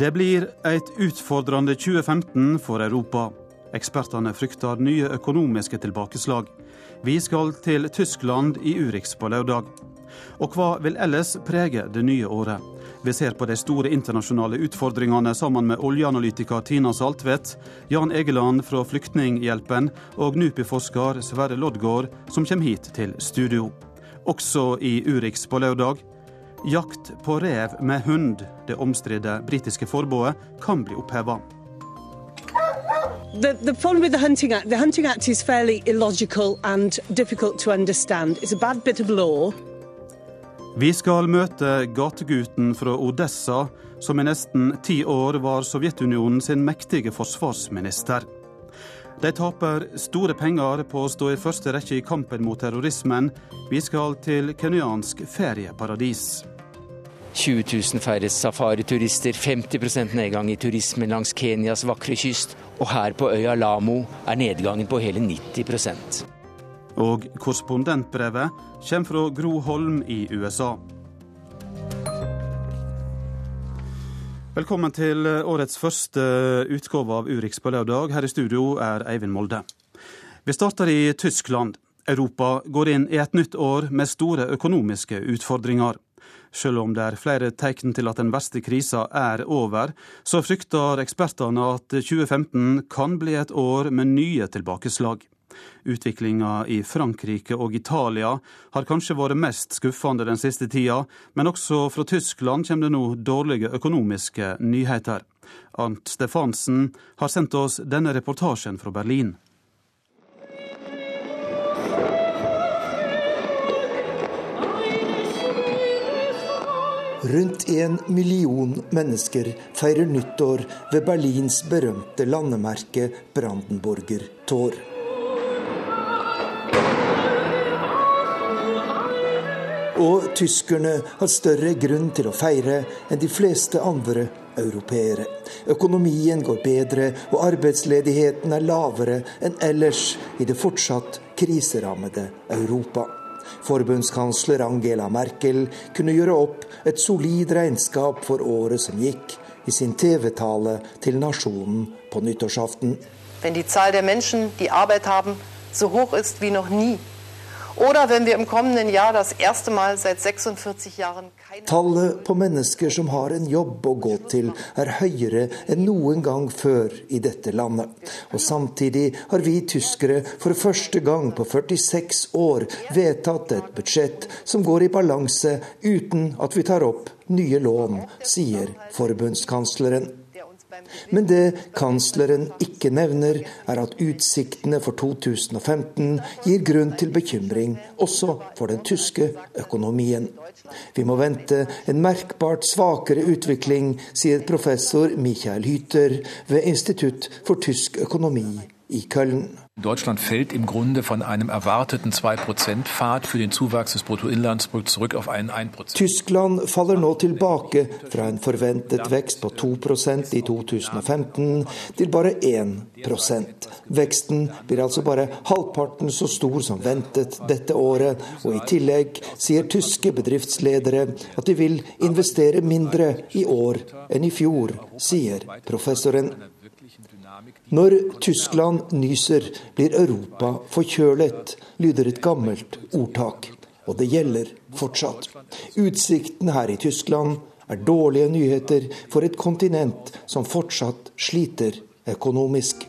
Det blir et utfordrende 2015 for Europa. Ekspertene frykter nye økonomiske tilbakeslag. Vi skal til Tyskland i Urix på lørdag. Og hva vil ellers prege det nye året? Vi ser på de store internasjonale utfordringene sammen med oljeanalytiker Tina Saltvedt, Jan Egeland fra Flyktninghjelpen og NUPI-forsker Sverre Loddgaard, som kommer hit til studio. Også i Urix på lørdag. Jakt på rev med hund, det omstridte britiske forbudet, kan bli oppheva. The, the problem with the Hunting Act, the Hunting Act is fairly illogical and difficult to understand. It's a bad bit of law. Vi skal møte gategutten fra Odessa, som i nesten ti år var Sovjetunionen sin mektige forsvarsminister. De taper store penger på å stå i første rekke i kampen mot terrorismen. Vi skal til kenyansk ferieparadis. 20 000 færre safariturister, 50% nedgang i turismen langs Kenyas vakre kyst. Og her på øya Lamo er nedgangen på hele 90% Og korrespondentbrevet kommer fra Gro Holm i USA. Velkommen til årets første utgave av Urix på lørdag. Her i studio er Eivind Molde. Vi starter i Tyskland. Europa går inn i et nytt år med store økonomiske utfordringer. Selv om det er flere tegn til at den verste krisa er over, så frykter ekspertene at 2015 kan bli et år med nye tilbakeslag. Utviklinga i Frankrike og Italia har kanskje vært mest skuffende den siste tida, men også fra Tyskland kommer det nå dårlige økonomiske nyheter. Arnt Stefansen har sendt oss denne reportasjen fra Berlin. Rundt en million mennesker feirer nyttår ved Berlins berømte landemerke Brandenburger Tor. Og tyskerne har større grunn til å feire enn de fleste andre europeere. Økonomien går bedre, og arbeidsledigheten er lavere enn ellers i det fortsatt kriserammede Europa. Forbundskansler Angela Merkel kunne gjøre opp et solid regnskap for året som gikk, i sin TV-tale til nasjonen på nyttårsaften. Wenn die Zahl der Menschen, die Arbeit haben, so hoch ist wie Oder wenn wir im kommenden Jahr das erste Mal seit 46 Jahren keine Tallet på mennesker som har en jobb å gå til, er høyere enn noen gang før i dette landet. Og samtidig har vi tyskere for første gang på 46 år vedtatt et budsjett som går i balanse uten at vi tar opp nye lån, sier forbundskansleren. Men det kansleren ikke nevner, er at utsiktene for 2015 gir grunn til bekymring, også for den tyske økonomien. Vi må vente en merkbart svakere utvikling, sier professor Michael Hyter ved Institutt for tysk økonomi. Deutschland fällt im Grunde von einem erwarteten 2%-Pfad für den Zuwachs des Bruttoinlandsprodukts zurück auf einen 1%. Tyskland faller nå tilbake fra en forventet vekst på 2% i 2015 til bare 1% Veksten blir altså bare halvparten så stor som ventet dette året, og i tillegg sier tyske bedriftsledere at de vil investere mindre i år enn i fjor, sier professoren. Når Tyskland nyser, blir Europa forkjølet, lyder et gammelt ordtak. Og det gjelder fortsatt. Utsikten her i Tyskland er dårlige nyheter for et kontinent som fortsatt sliter økonomisk.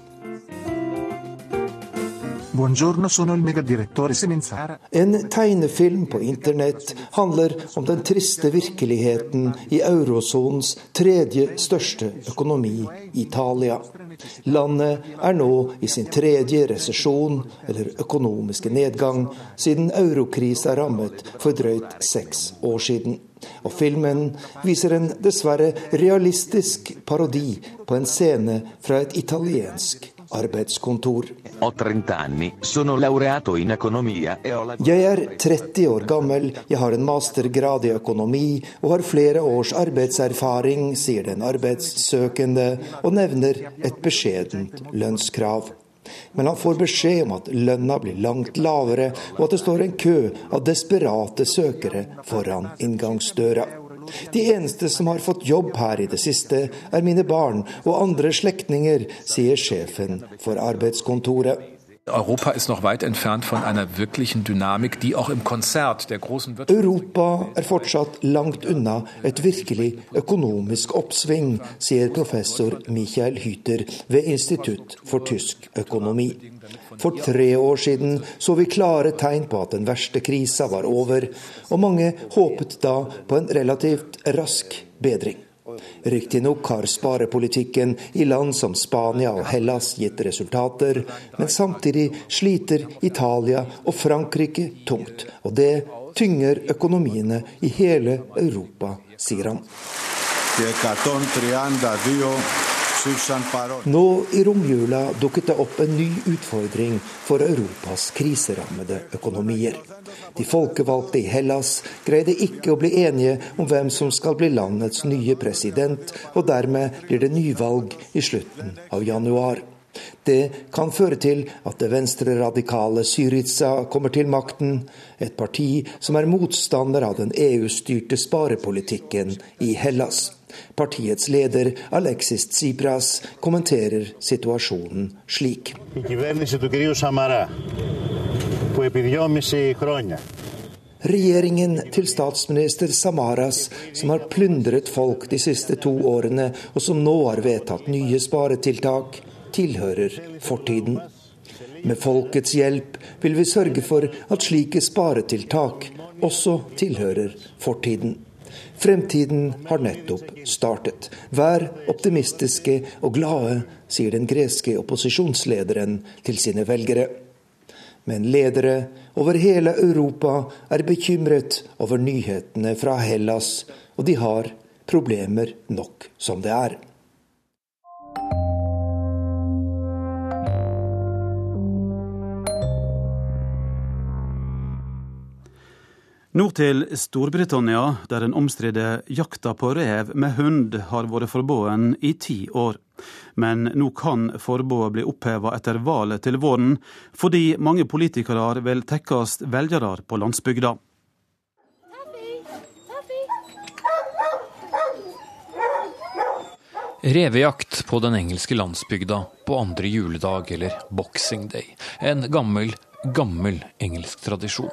En tegnefilm på internett handler om den triste virkeligheten i eurosonens tredje største økonomi, Italia. Landet er nå i sin tredje resesjon, eller økonomiske nedgang, siden eurokrisa rammet for drøyt seks år siden. Og filmen viser en dessverre realistisk parodi på en scene fra et italiensk arbeidskontor. Jeg er 30 år gammel, jeg har en mastergrad i økonomi og har flere års arbeidserfaring, sier den arbeidssøkende, og nevner et beskjedent lønnskrav. Men han får beskjed om at lønna blir langt lavere, og at det står en kø av desperate søkere foran inngangsdøra. De eneste som har fått jobb her i det siste, er mine barn og andre slektninger, sier sjefen for arbeidskontoret. Europa ist noch weit entfernt von einer wirklichen Dynamik, die auch im Konzert der großen Europa er fortsatt langt unna et virkelig økonomisk oppsving, sier professor Michael Hyter ved Institutt for tysk økonomi. For tre år siden så vi klare tegn på at den verste krisa var over, og mange håpet da på en relativt rask bedring. Riktignok har sparepolitikken i land som Spania og Hellas gitt resultater, men samtidig sliter Italia og Frankrike tungt. Og det tynger økonomiene i hele Europa, sier han. Nå i romjula dukket det opp en ny utfordring for Europas kriserammede økonomier. De folkevalgte i Hellas greide ikke å bli enige om hvem som skal bli landets nye president, og dermed blir det nyvalg i slutten av januar. Det kan føre til at det venstreradikale Syriza kommer til makten, et parti som er motstander av den EU-styrte sparepolitikken i Hellas. Partiets leder Alexis Tsipras kommenterer situasjonen slik. Regjeringen til statsminister Samaras, som har plyndret folk de siste to årene, og som nå har vedtatt nye sparetiltak, tilhører fortiden. Med folkets hjelp vil vi sørge for at slike sparetiltak også tilhører fortiden. Fremtiden har nettopp startet. Vær optimistiske og glade, sier den greske opposisjonslederen til sine velgere. Men ledere over hele Europa er bekymret over nyhetene fra Hellas, og de har problemer nok som det er. Nå til Storbritannia, der den omstridte jakta på rev med hund har vært forbudt i ti år. Men nå kan forbudet bli oppheva etter valget til våren, fordi mange politikere vil tekkes velgere på landsbygda. Revejakt på den engelske landsbygda på andre juledag eller boxing day. En gammel, gammel engelsk tradisjon.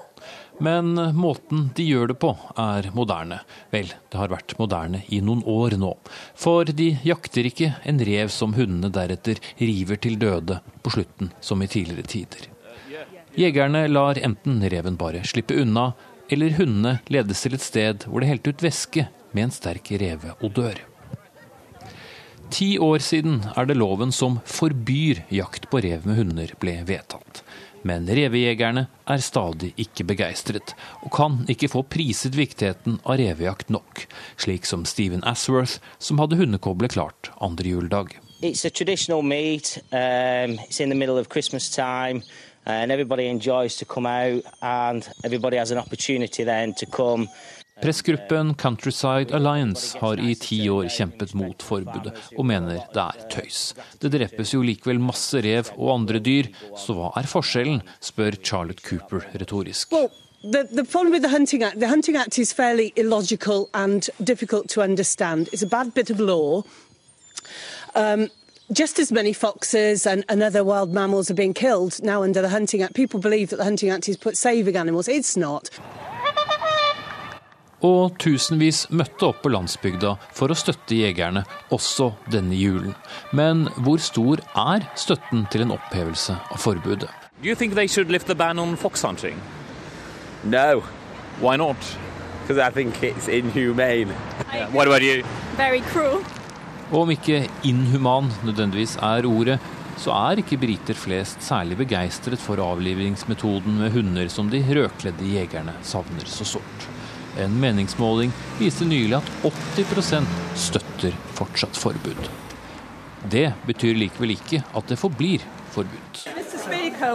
Men måten de gjør det på er moderne. Vel, det har vært moderne i noen år nå. For de jakter ikke en rev som hundene deretter river til døde på slutten, som i tidligere tider. Jegerne lar enten reven bare slippe unna, eller hundene ledes til et sted hvor det helte ut væske med en sterk reveodør. Ti år siden er det loven som forbyr jakt på rev med hunder, ble vedtatt. Men revejegerne er stadig ikke begeistret, og kan ikke få priset viktigheten av revejakt nok, slik som Stephen Asworth, som hadde hundekoble klart andre juledag. It's a traditional meet. Um, it's in the middle of Christmas time, and everybody enjoys to come out, and everybody has an opportunity then to come Pressgruppen Countryside Alliance har i ti år kjempet mot forbudet, og mener det er tøys. Det drepes jo likevel masse rev og andre dyr, så hva er forskjellen, spør Charlotte Cooper retorisk. Well, the, the problem with the Hunting Act, the Hunting Act is fairly illogical and difficult to understand. It's a bad bit of law. Um, just as many foxes and, and, other wild mammals are being killed now under the Hunting Act. People believe that the Hunting Act is put saving animals. It's not. Og tusenvis møtte opp på landsbygda for å støtte jegerne også denne julen. Men hvor stor er støtten til en opphevelse av forbudet? Do you think they should lift the ban on fox hunting? No. Why not? Because I think it's inhumane. Yeah. What about you? Very cruel. Og om ikke inhuman nødvendigvis er ordet, så er ikke briter flest særlig begeistret for avlivingsmetoden med hunder som de rødkledde jegerne savner så sårt. En meningsmåling viste nylig at 80% støtter fortsatt forbud. Det betyr likevel ikke at det forblir forbudt.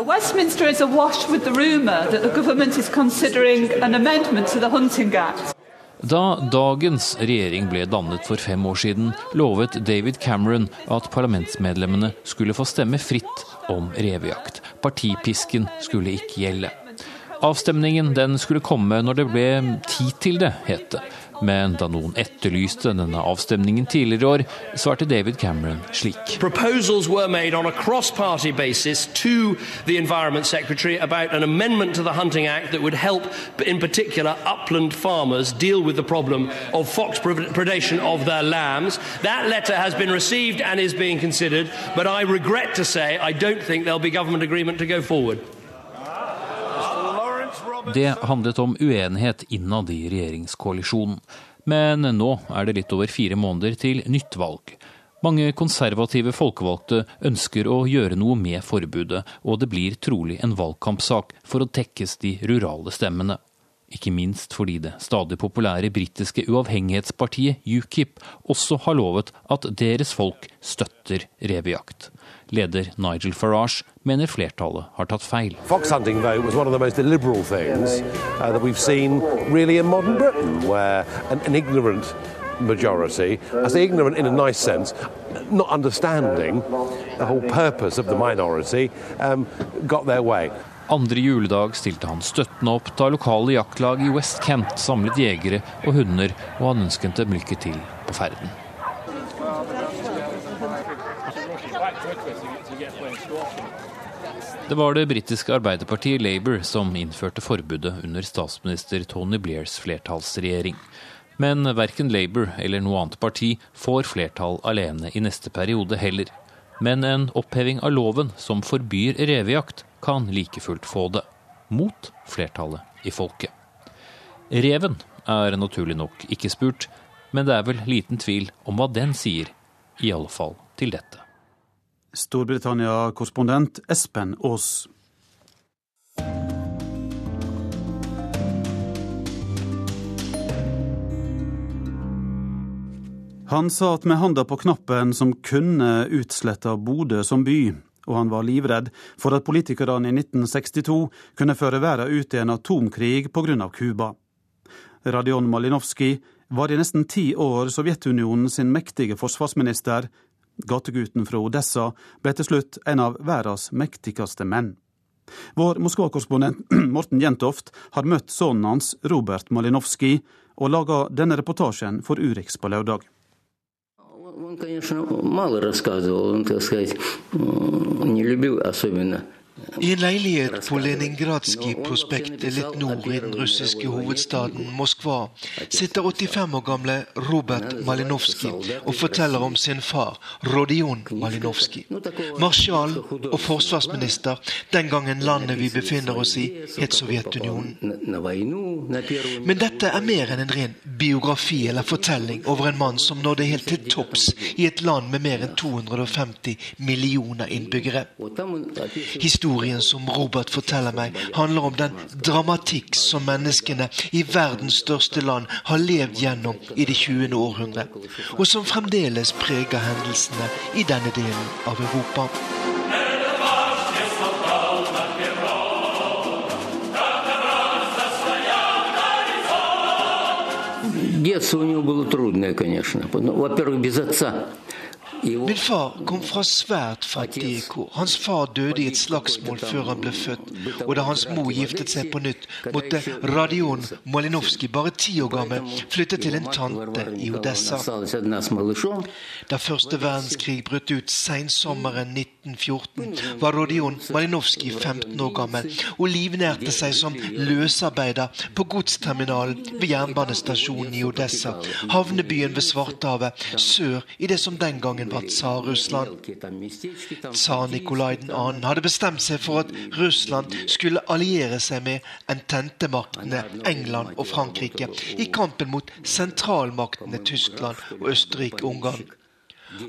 Westminster is awash with the rumour that the government is considering an amendment to the Hunting Act. Da dagens regjering ble dannet for fem år siden, lovet David Cameron at parlamentsmedlemmene skulle få stemme fritt om revejakt. Partipisken skulle ikke gjelde. Avstemningen den skulle komme når det ble tid til det, het det. Men da noen etterlyste denne avstemningen tidligere i år, svarte David Cameron slik. Lambs. That letter has been received and is being considered, but I regret to say I don't think there'll be government agreement to go. Det handlet om uenighet innad i regjeringskoalisjonen. Men nå er det litt over fire måneder til nytt valg. Mange konservative folkevalgte ønsker å gjøre noe med forbudet, og det blir trolig en valgkampsak for å tekkes de rurale stemmene. Ikke minst fordi det stadig populære britiske uavhengighetspartiet UKIP også har lovet at deres folk støtter revejakt. Leder Nigel Farage mener flertallet har tatt feil. Foxhunting vote was one of the most illiberal things uh, that we've seen really in modern Britain, where an, an ignorant majority, I say ignorant in a nice sense, not understanding the whole purpose of the minority, um, got their way. Andre juledag stilte han støttende opp da lokale jaktlag i West Kent samlet jegere og hunder, og han ønsket dem lykke til på ferden. Det var det britiske arbeiderpartiet Labour som innførte forbudet under statsminister Tony Blairs flertallsregjering. Men verken Labour eller noe annet parti får flertall alene i neste periode heller. Men en oppheving av loven som forbyr revejakt, kan like fullt få det. Mot flertallet i folket. Reven er naturlig nok ikke spurt, men det er vel liten tvil om hva den sier, i alle fall til dette. Storbritannia-korrespondent Espen Aas. Han satt med handa på knappen som kunne utsletta Bodø som by, og han var livredd for at politikerne i 1962 kunne føre verden ut i en atomkrig pga. Cuba. Radion Malinowski var i nesten ti år Sovjetunionen sin mektige forsvarsminister, Gategutten fra Odessa ble til slutt en av verdens mektigste menn. Vår Moskva-korrespondent Morten Jentoft har møtt sønnen hans, Robert Malinovskij, og laga denne reportasjen for Urix på lørdag. Он, конечно, мало рассказывал, он, так сказать, не любил особенно i en leilighet på Leningradskij-prospektet litt nord i den russiske hovedstaden Moskva sitter 85 år gamle Robert Malinovskij og forteller om sin far, Rodion Malinovskij. Marsjal og forsvarsminister den gangen landet vi befinner oss i, het Sovjetunionen. Men dette er mer enn en ren biografi eller fortelling over en mann som nådde helt til topps i et land med mer enn 250 millioner innbyggere. Historien Historien som Robert forteller meg, handler om den dramatikk som menneskene i verdens største land har levd gjennom i det 20. århundre, og som fremdeles preger hendelsene i denne delen av Europa. Детство у него было трудное, конечно. Во-первых, без отца. Min far kom fra svært fattige kår. Hans far døde i et slagsmål før han ble født. Og da hans mor giftet seg på nytt, måtte Radion Malinovskij, bare ti år gammel, flytte til en tante i Odessa. Da første verdenskrig brøt ut seinsommeren 1914, var Rodion Malinovskij 15 år gammel og livnærte seg som løsarbeider på godsterminalen ved jernbanestasjonen i Odessa, havnebyen ved Svartehavet, sør i det som den gangen var Tsar-Russland. Tsar Nikolai 2. hadde bestemt seg for at Russland skulle alliere seg med ententemaktene England og Frankrike i kampen mot sentralmaktene Tyskland og Østerrike-Ungarn.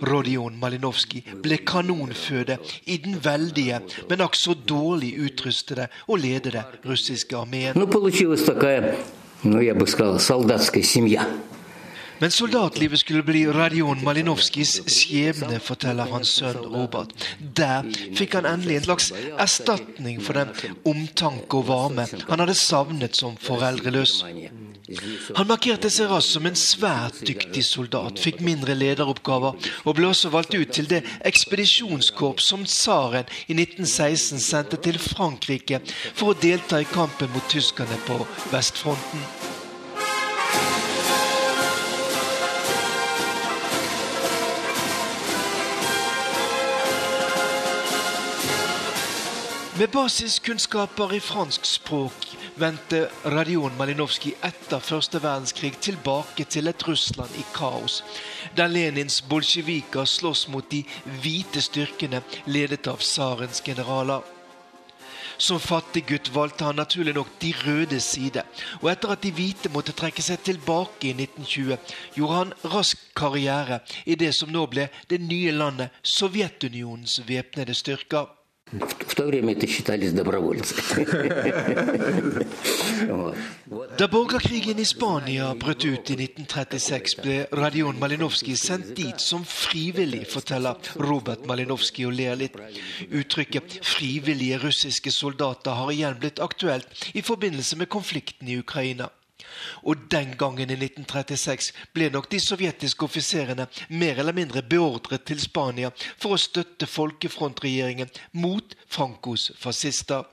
Rodion Malinovskij ble kanonføde i den veldige, men akk så dårlig utrustede og ledede russiske armeen. Men soldatlivet skulle bli Radion Malinovskijs skjebne, forteller hans sønn Robert. Der fikk han endelig en slags erstatning for den omtanke og varme han hadde savnet som foreldreløs. Han markerte seg raskt som en svært dyktig soldat, fikk mindre lederoppgaver og ble også valgt ut til det ekspedisjonskorps som tsaren i 1916 sendte til Frankrike for å delta i kampen mot tyskerne på vestfronten. Med basiskunnskaper i fransk språk vendte Radion Malinovskij etter første verdenskrig tilbake til et Russland i kaos, der Lenins bolsjeviker slåss mot de hvite styrkene ledet av tsarens generaler. Som fattig gutt valgte han naturlig nok de røde side, og etter at de hvite måtte trekke seg tilbake i 1920, gjorde han rask karriere i det som nå ble det nye landet Sovjetunionens væpnede styrker. В то время это считались добровольцы. Da borgerkrigen i Spania brøt ut i 1936, ble Radion Malinovskij sendt dit som frivillig, forteller Robert Malinovskij og ler litt. Uttrykket 'frivillige russiske soldater' har igjen blitt aktuelt i forbindelse med konflikten i Ukraina. Og den gangen, i 1936, ble nok de sovjetiske offiserene mer eller mindre beordret til Spania for å støtte folkefrontregjeringen mot Francos fascister.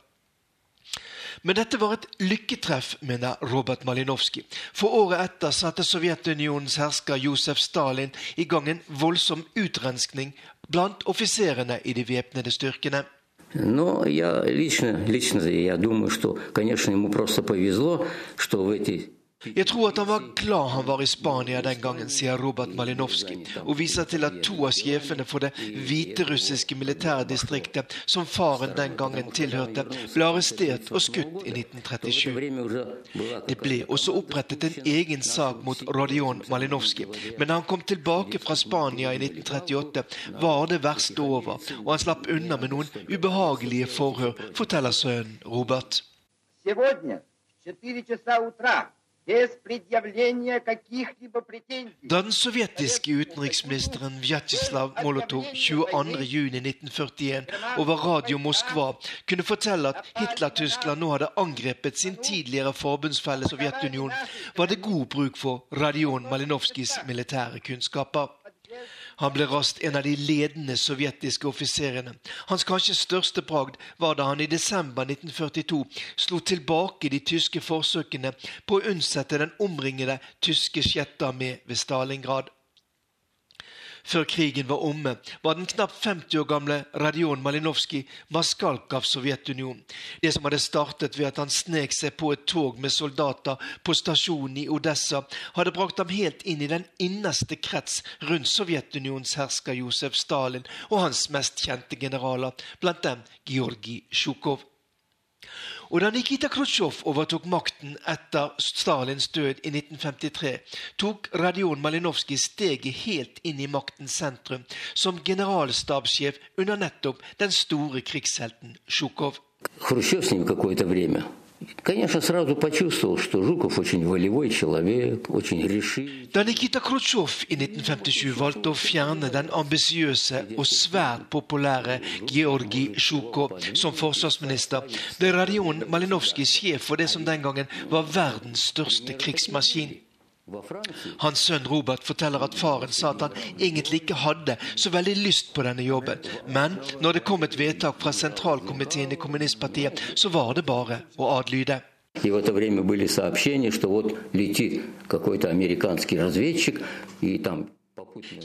Men dette var et lykketreff, mener Robert Malinowski. For året etter satte Sovjetunionens hersker Josef Stalin i gang en voldsom utrenskning blant offiserene i de væpnede styrkene. Но я лично, лично я думаю, что, конечно, ему просто повезло, что в эти Jeg tror at han var glad han var i Spania den gangen, sier Robert Malinovskij, og viser til at to av sjefene for det hviterussiske militærdistriktet, som faren den gangen tilhørte, ble arrestert og skutt i 1937. Det ble også opprettet en egen sak mot Rodion Malinovskij, men da han kom tilbake fra Spania i 1938, var det verste over, og han slapp unna med noen ubehagelige forhør, forteller sønnen Robert. Сегодня, в 4 часа утра, da den sovjetiske utenriksministeren Vjatsjeslav Molotov 22.6.1941 over Radio Moskva kunne fortelle at Hitler-Tyskland nå hadde angrepet sin tidligere forbundsfelle Sovjetunionen, var det god bruk for Radion Malinovskijs militære kunnskaper. Han ble raskt en av de ledende sovjetiske offiserene. Hans kanskje største bragd var da han i desember 1942 slo tilbake de tyske forsøkene på å unnsette den omringede tyske sjettearmé ved Stalingrad. Før krigen var omme, var den knapt 50 år gamle Radion Malinovskij maskalk av Sovjetunionen. Det som hadde startet ved at han snek seg på et tog med soldater på stasjonen i Odessa, hadde brakt ham helt inn i den innerste krets rundt Sovjetunionens hersker Josef Stalin og hans mest kjente generaler, blant dem Georgij Sjukov. Og da Nikita Khrusjtsjov overtok makten etter Stalins død i 1953, tok Radion Malinovskij steget helt inn i maktens sentrum som generalstabssjef under nettopp den store krigshelten Sjukov. Хрущев с ним какое-то время Конечно, сразу почувствовал, что Жуков очень волевой человек, очень решительный. Da Nikita Khrusjtsjov i 1957 valgte å fjerne den ambisiøse og svært populære Georgij Sjukov som forsvarsminister, ble Radion Malinovskij sjef for det som den gangen var verdens største krigsmaskin. Hans sønn Robert forteller at faren sa at han egentlig ikke hadde så veldig lyst på denne jobben, men når det kom et vedtak fra sentralkomiteen i kommunistpartiet, så var det bare å adlyde. И в это время были сообщения, что вот летит какой-то американский разведчик, и там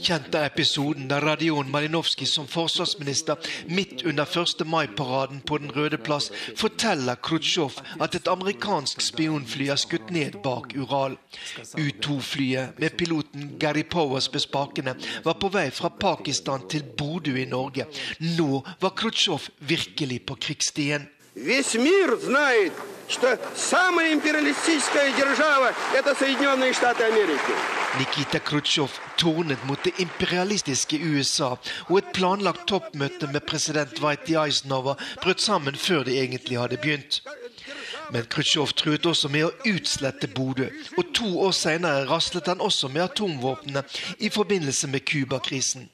Kjent er episoden da Radion Malinovskij som forsvarsminister midt under 1. mai-paraden på Den røde plass forteller Khrusjtsjov at et amerikansk spionfly er skutt ned bak Ural. U-2-flyet med piloten Gary Powers ved spakene var på vei fra Pakistan til Bodø i Norge. Nå var Khrusjtsjov virkelig på krigsstien. Весь мир знает, что самая империалистическая держава – это Соединенные Штаты Америки. Nikita Khrusjtsjov tornet mot det imperialistiske USA, og et planlagt toppmøte med president Dwight Eisenhower brøt sammen før det egentlig hadde begynt. Men Khrusjtsjov truet også med å utslette Bodø, og to år senere raslet han også med atomvåpnene i forbindelse med Cuba-krisen.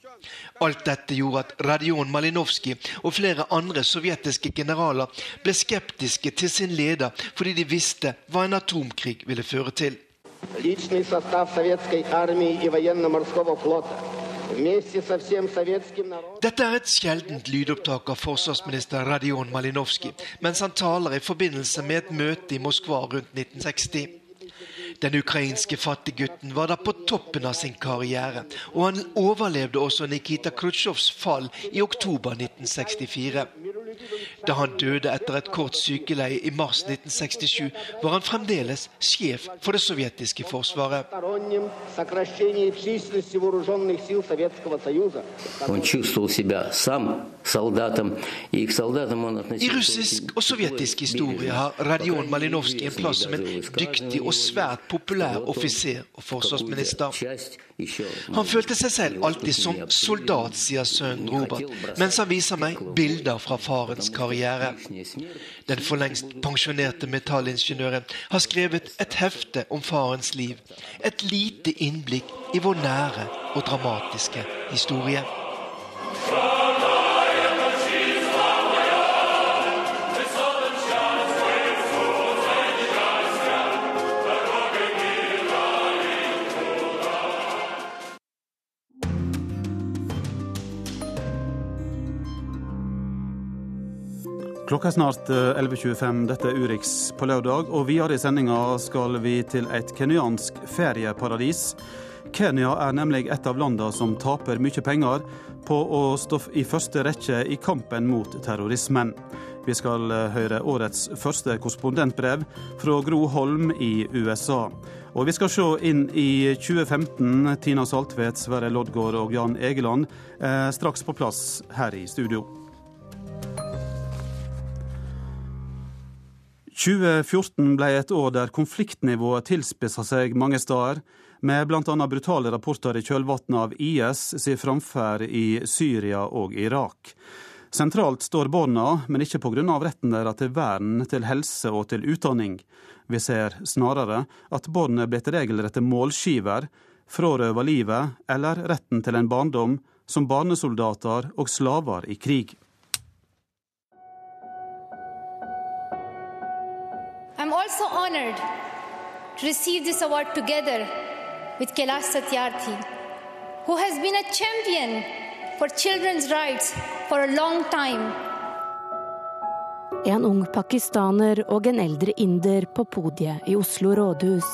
Alt dette gjorde at Radion Malinovskij og flere andre sovjetiske generaler ble skeptiske til sin leder fordi de visste hva en atomkrig ville føre til. Dette er et sjeldent lydopptak av forsvarsminister Radion Malinovskij mens han taler i forbindelse med et møte i Moskva rundt 1960. Den ukrainske fattiggutten var da på toppen av sin karriere, og han overlevde også Nikita Khrusjtsjovs fall i oktober 1964. Da han døde etter et kort sykeleie i mars 1967, var han fremdeles sjef for det sovjetiske forsvaret. I russisk og sovjetisk historie har Radion Malinovskij en plass som en dyktig og svært populær offiser og forsvarsminister. Han følte seg selv alltid som soldat, sier sønnen Robert, mens han viser meg bilder fra farens karriere. Den for lengst pensjonerte metallingeniøren har skrevet et hefte om farens liv. Et lite innblikk i vår nære og dramatiske historie. Klokka er snart 11.25. Dette er Urix på lørdag, og videre i sendinga skal vi til et kenyansk ferieparadis. Kenya er nemlig et av landene som taper mye penger på å stå i første rekke i kampen mot terrorismen. Vi skal høre årets første korrespondentbrev fra Gro Holm i USA. Og vi skal se inn i 2015. Tina Saltvedt, Sverre Loddgaard og Jan Egeland er straks på plass her i studio. 2014 ble et år der konfliktnivået tilspissa seg mange steder, med bl.a. brutale rapporter i kjølvannet av IS sin framferd i Syria og Irak. Sentralt står barna, men ikke pga. retten deres til vern, til helse og til utdanning. Vi ser snarere at barn er blitt regelrette målskiver, frarøva livet eller retten til en barndom som barnesoldater og slaver i krig. Also honored to receive this award together with Kailash Satyarthi, who has been a champion for children's rights for a long time. En ung pakistaner og en eldre inder på podiet i Oslo rådhus.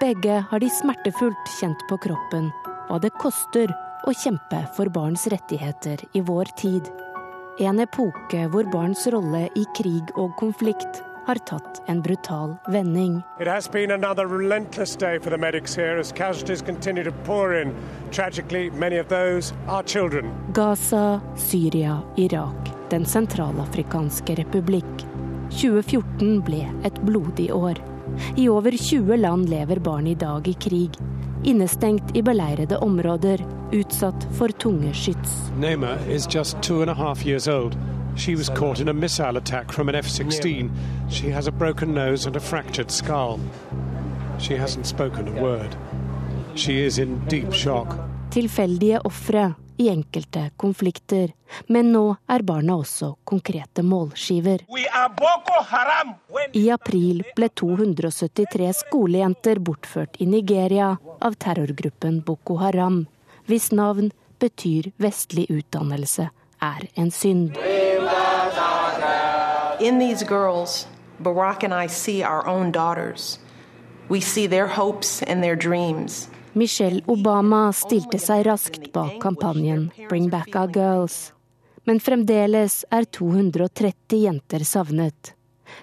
Begge har de smertefullt kjent på kroppen hva det koster å kjempe for barns rettigheter i vår tid. En epoke hvor barns rolle i krig og konflikt har tatt en brutal vending. It has been another relentless day for the medics here as casualties continue to pour in. Tragically, many of those are. Gaza, Syria, Irak, Den sentralafrikanske republikk. 2014 ble et blodig år. I over 20 land lever barn i dag i krig. Innestengt i beleirede områder, utsatt for tunge skyts. Neymar is just two and a half years old. She was caught in a missile attack from an F 16. She has a broken nose and a fractured skull. She hasn't spoken a word. She is in deep shock. Tilfeldige ofre i enkelte konflikter. Men nå er barna også konkrete målskiver. I april ble 273 skolejenter bortført i Nigeria av terrorgruppen Boko Haram, hvis navn betyr vestlig utdannelse er en synd. In these girls, Barack and I see our own daughters. We see their hopes and their dreams. Michelle Obama stilte seg raskt bak kampanjen Bring Back Our Girls. Men fremdeles er 230 jenter savnet.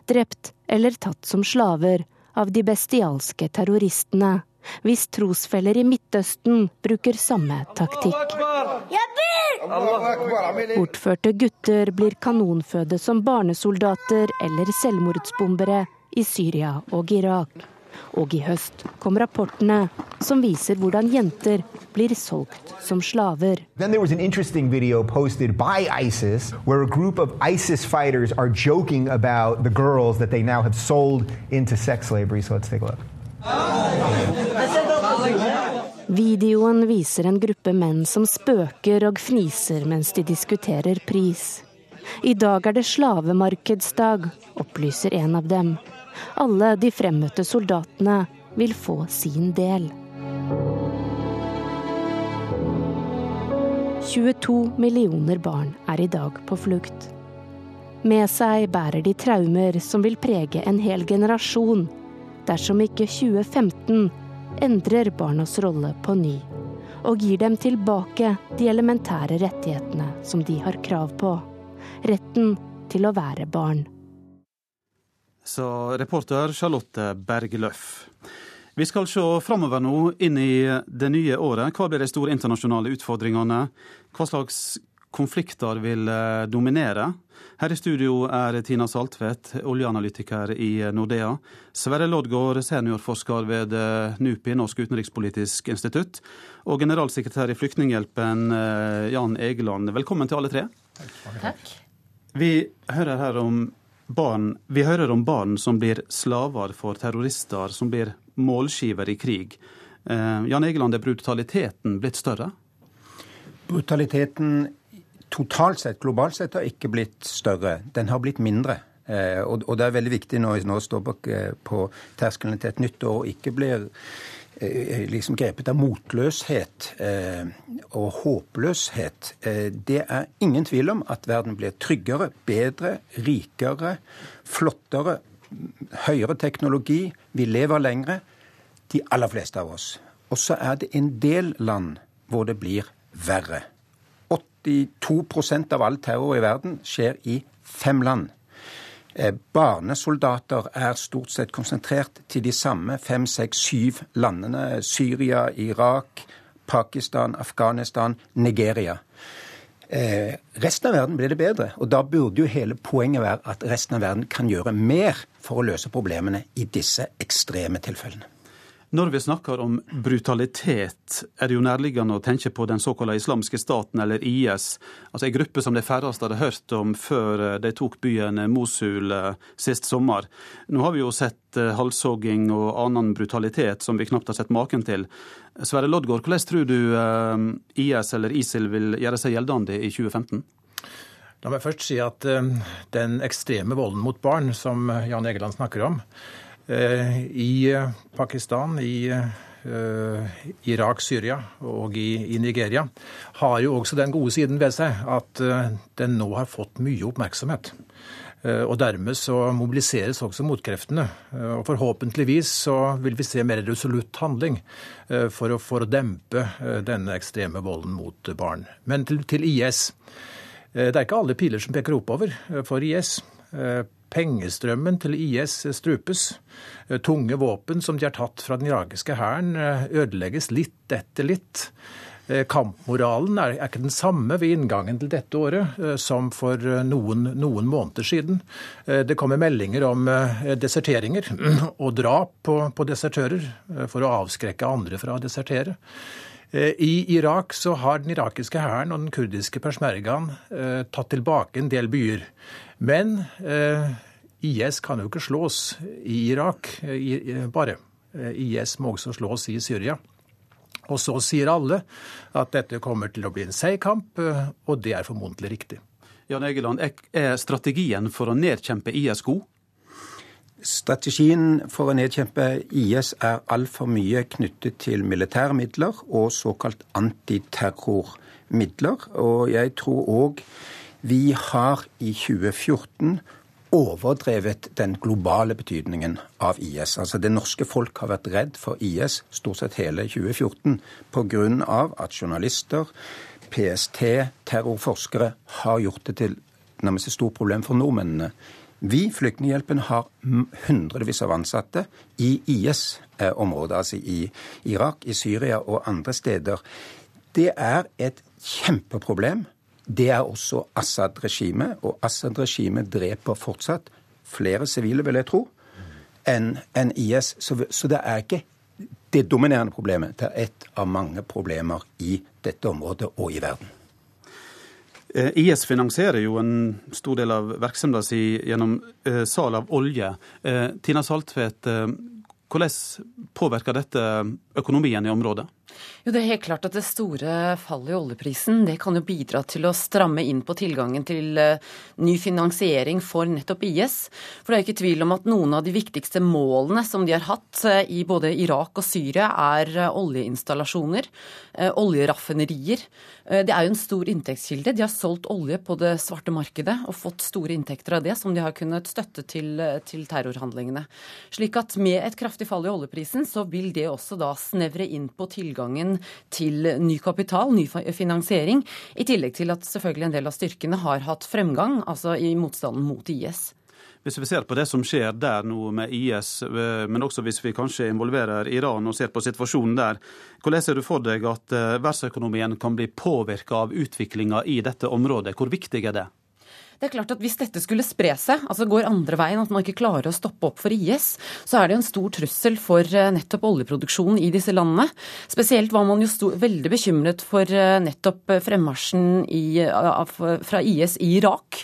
Drept eller tatt som slaver av de bestialske terroristene hvis trosfeller i Midtøsten bruker samme taktikk. Bortførte gutter blir kanonføde som barnesoldater eller selvmordsbombere i Syria og Irak. Og i høst kom rapportene som viser hvordan jenter blir solgt som slaver. Then there was an interesting video posted by ISIS where a group ISIS fighters are joking about the girls that they now have sold into sex slavery. So let's take a look. Videoen viser en gruppe menn som spøker og fniser mens de diskuterer pris. I dag er det slavemarkedsdag, opplyser en av dem. Alle de fremmøtte soldatene vil få sin del. 22 millioner barn er i dag på flukt. Med seg bærer de traumer som vil prege en hel generasjon, dersom ikke 2015 endrer barnas rolle på ny og gir dem tilbake de elementære rettighetene som de har krav på. Retten til å være barn sa reporter Charlotte Bergløff. Vi skal se framover nå, inn i det nye året. Hva blir de store internasjonale utfordringene? Hva slags konflikter vil eh, dominere? Her i studio er Tina Saltvedt, oljeanalytiker i Nordea. Sverre Loddgaard, seniorforsker ved eh, NUPI, Norsk utenrikspolitisk institutt. Og generalsekretær i Flyktninghjelpen, eh, Jan Egeland. Velkommen til alle tre. Takk. Vi hører her om barn, vi hører om barn som blir slaver for terrorister, som blir målskiver i krig. Eh, Jan Egeland, er brutaliteten blitt større? Brutaliteten totalt sett, globalt sett, har ikke blitt større. Den har blitt mindre. Eh, og, det er veldig viktig når vi nå står på, eh, på terskelen til et nytt år og ikke blir Eh, liksom grepet av motløshet eh, og håpløshet. Eh, det er ingen tvil om at verden blir tryggere, bedre, rikere, flottere, høyere teknologi. Vi lever lengre, de aller fleste av oss. Og så er det en del land hvor det blir verre. 82% av all terror i verden skjer i fem land. Eh, barnesoldater er stort sett konsentrert til de samme fem, seks, syv landene. Syria, Irak, Pakistan, Afghanistan, Nigeria. Eh, resten av verden blir det bedre. Og da burde jo hele poenget være at resten av verden kan gjøre mer for å løse problemene i disse ekstreme tilfellene. Når vi snakker om brutalitet, er det jo nærliggende å tenke på den såkalte islamske staten, eller IS. Altså En gruppe som de færreste hadde hørt om før eh, de tok byen Mosul eh, sist sommer. Nå har vi jo sett eh, halshogging og annen brutalitet som vi knapt har sett maken til. Sverre Loddgaard, hvordan tror du IS eller ISIL vil gjøre seg gjeldende i 2015? La meg først si at den ekstreme volden mot barn som Jan Egeland snakker om, Eh, I eh, Pakistan, i eh, Irak, Syria og i, Nigeria har jo også den gode siden ved seg at den nå har fått mye oppmerksomhet. Og dermed så mobiliseres også motkreftene. Og forhåpentligvis så vil vi se mer resolutt handling for å, for å dempe denne ekstreme volden mot barn. Men til, til IS. Det er ikke alle piler som peker oppover for IS. Pengestrømmen til IS strupes. Eh, tunge våpen som de har tatt fra den irakiske hæren, eh, ødelegges litt etter litt. Eh, kampmoralen er, ikke den samme ved inngangen til dette året som for noen, noen måneder siden. Det kommer meldinger om deserteringer og drap på, på desertører for å avskrekke andre fra å desertere. I Irak så har den irakiske hæren og den kurdiske persmergaen tatt tilbake en del byer. Men eh, IS kan jo ikke slås i Irak i, bare. Eh, IS må også slås i Syria. Og så sier alle at dette kommer til å bli en seig kamp, eh, og det er formodentlig riktig. Jan Egeland, er strategien for å nedkjempe IS god? Strategien for å nedkjempe IS er altfor mye knyttet til militære midler og såkalt antiterrormidler. Og jeg tror òg vi har i 2014 overdrevet den globale betydningen av IS. Altså Det norske folk har vært redd for IS stort sett hele 2014 pga. at journalister, PST, terrorforskere har gjort det til nærmest et stort problem for nordmennene. Vi, Flyktninghjelpen, har hundrevis av ansatte i IS-området, altså i Irak, i Syria og andre steder. Det er et kjempeproblem det er også Assad-regimet, og Assad-regimet dreper fortsatt flere sivile, vil jeg tro. enn en IS. Så, så det er ikke det dominerende problemet. Det er ett av mange problemer i dette området og i verden. Eh, IS finansierer jo en stor del av virksomheten sin gjennom eh, salg av olje. Eh, Tina Saltvedt, hvordan påvirker dette økonomien i området? Jo, Det er helt klart at det store fallet i oljeprisen det kan jo bidra til å stramme inn på tilgangen til uh, ny finansiering for nettopp IS. For det er ikke tvil om at noen av de viktigste målene som de har hatt uh, i både Irak og Syria, er uh, oljeinstallasjoner, oljeraffinerier. Det er jo en stor inntektskilde. De har solgt olje på det svarte markedet og fått store inntekter av det, som de har kunnet støtte til, til terrorhandlingene. Slik at med et kraftig fall i oljeprisen, så vil det også da snevre inn på tilgangen tilgangen til ny kapital, ny finansiering, i tillegg til at selvfølgelig en del av styrkene har hatt fremgang, altså i motstanden mot IS. Hvis vi ser på det som skjer der nå med IS, eh, men også hvis vi kanskje involverer Iran og ser på situasjonen der, hvordan ser du for deg at eh, verdensøkonomien kan bli påvirka av utviklinga i dette området? Hvor viktig er det? Det er klart at Hvis dette skulle spre seg, altså går andre veien, at man ikke klarer å stoppe opp for IS, så er det en stor trussel for eh, nettopp oljeproduksjonen i disse landene. Spesielt var man jo stor, veldig bekymret for eh, nettopp fremmarsjen i, fra IS i Irak.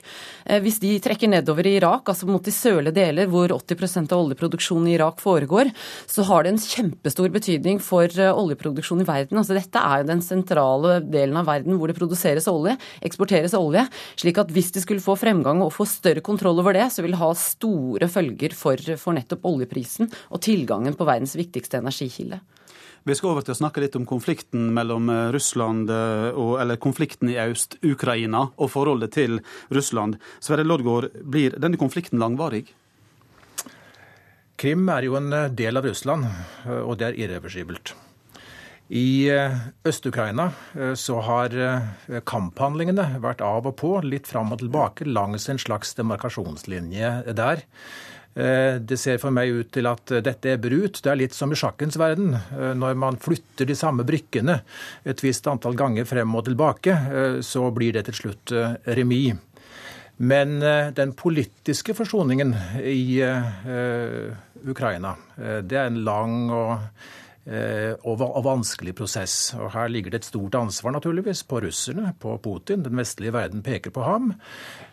Eh, hvis de trekker nedover i Irak, altså mot de sørlige deler hvor 80% av oljeproduksjonen i Irak foregår, så har det en kjempestor betydning for eh, oljeproduksjonen i verden. Altså dette er jo den sentrale delen av verden hvor det produseres olje, eksporteres olje. slik at hvis de skulle få fremgang og få større kontroll over det, så vil det ha store følger for, for nettopp oljeprisen og tilgangen på verdens viktigste energikilde. Vi skal over til å snakke litt om konflikten mellom eh, Russland eh, og, eller konflikten i Øst-Ukraina og forholdet til Russland. Sverre Loddgaard, blir denne konflikten langvarig? Krim er jo en eh, del av Russland, og det er irreversibelt. I Øst-Ukraina så har kamphandlingene vært av og på, litt fram og tilbake, langs en slags demarkasjonslinje der. Eh, det ser for meg ut til at dette er brut. Det er litt som i sjakkens verden. Eh, når man flytter de samme brikkene et visst antall ganger frem og tilbake, eh, så blir det til slutt remis. Men den politiske forsoningen i Ukraina, det er en lang og og vanskelig prosess. Og Her ligger det et stort ansvar naturligvis på russerne, på Putin. Den vestlige verden peker på ham.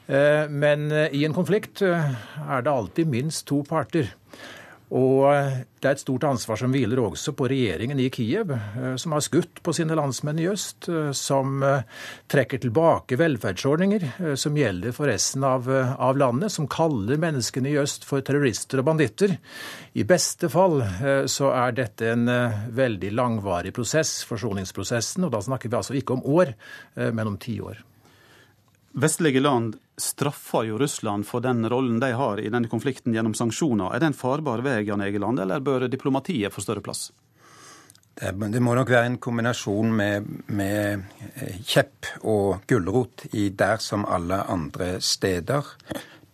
Eh, men eh, i en konflikt eh, er det alltid minst to parter. Og det er et stort ansvar som hviler også på regjeringen i Kiev, som har skutt på sine landsmenn i øst, som trekker tilbake velferdsordninger som gjelder for resten av, av, landet, som kaller menneskene i øst for terrorister og banditter. I beste fall så er dette en veldig langvarig prosess, forsoningsprosessen, og da snakker vi altså ikke om år, men om tiår. Vestlige land straffer jo Russland for den rollen de har i denne konflikten gjennom sanksjoner. Er det en farbar vei, Jan Egeland, eller bør diplomatiet få større plass? Det, det må nok være en kombinasjon med, med eh, kjepp og gulrot i der som alle andre steder.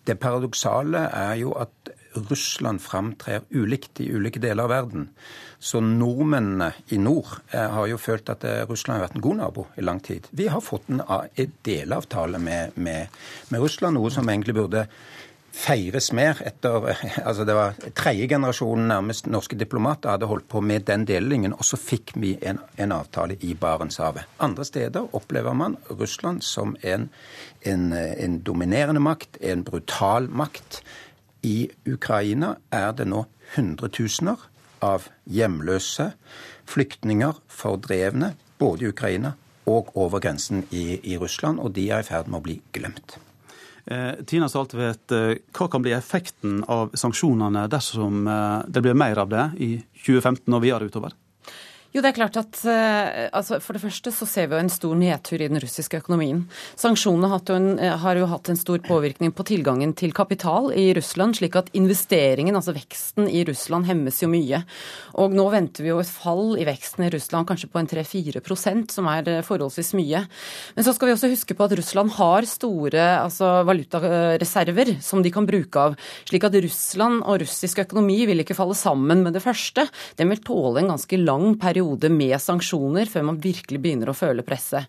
Det paradoksale er jo at Russland framtrer ulikt i ulike deler av verden. Så nordmennene i nord eh, har jo følt at eh, Russland har vært en god nabo i lang tid. Vi har fått en, delavtale med, med, med, Russland, noe som egentlig burde feires mer etter altså Det var tredje generasjonen nærmest norske diplomater hadde holdt på med den delingen, og så fikk vi en, en avtale i Barentshavet. Andre steder opplever man Russland som en, en, en dominerende makt, en brutal makt. I Ukraina er det nå hundretusener av hjemløse, flyktninger, fordrevne, både i Ukraina og over grensen i, i Russland, og de er i ferd med å bli glemt. Eh, Tina Saltvedt, eh, hva kan bli effekten av sanksjonene dersom eh, det blir mer av det i 2015 og videre utover? Jo, det er klart at uh, altså For det første så ser vi jo en stor nedtur i den russiske økonomien. Sanksjonene har, eh, har jo hatt en stor påvirkning på tilgangen til kapital i Russland, slik at investeringen, altså veksten i Russland, hemmes jo mye. Og nå venter vi jo et fall i veksten i Russland kanskje på en 3-4% som er eh, forholdsvis mye. Men så skal vi også huske på at Russland har store altså, valutareserver som de kan bruke av. Slik at Russland og russisk økonomi vil ikke falle sammen med det første. Den vil tåle en ganske lang periode periode med sanksjoner før man virkelig begynner å føle presset.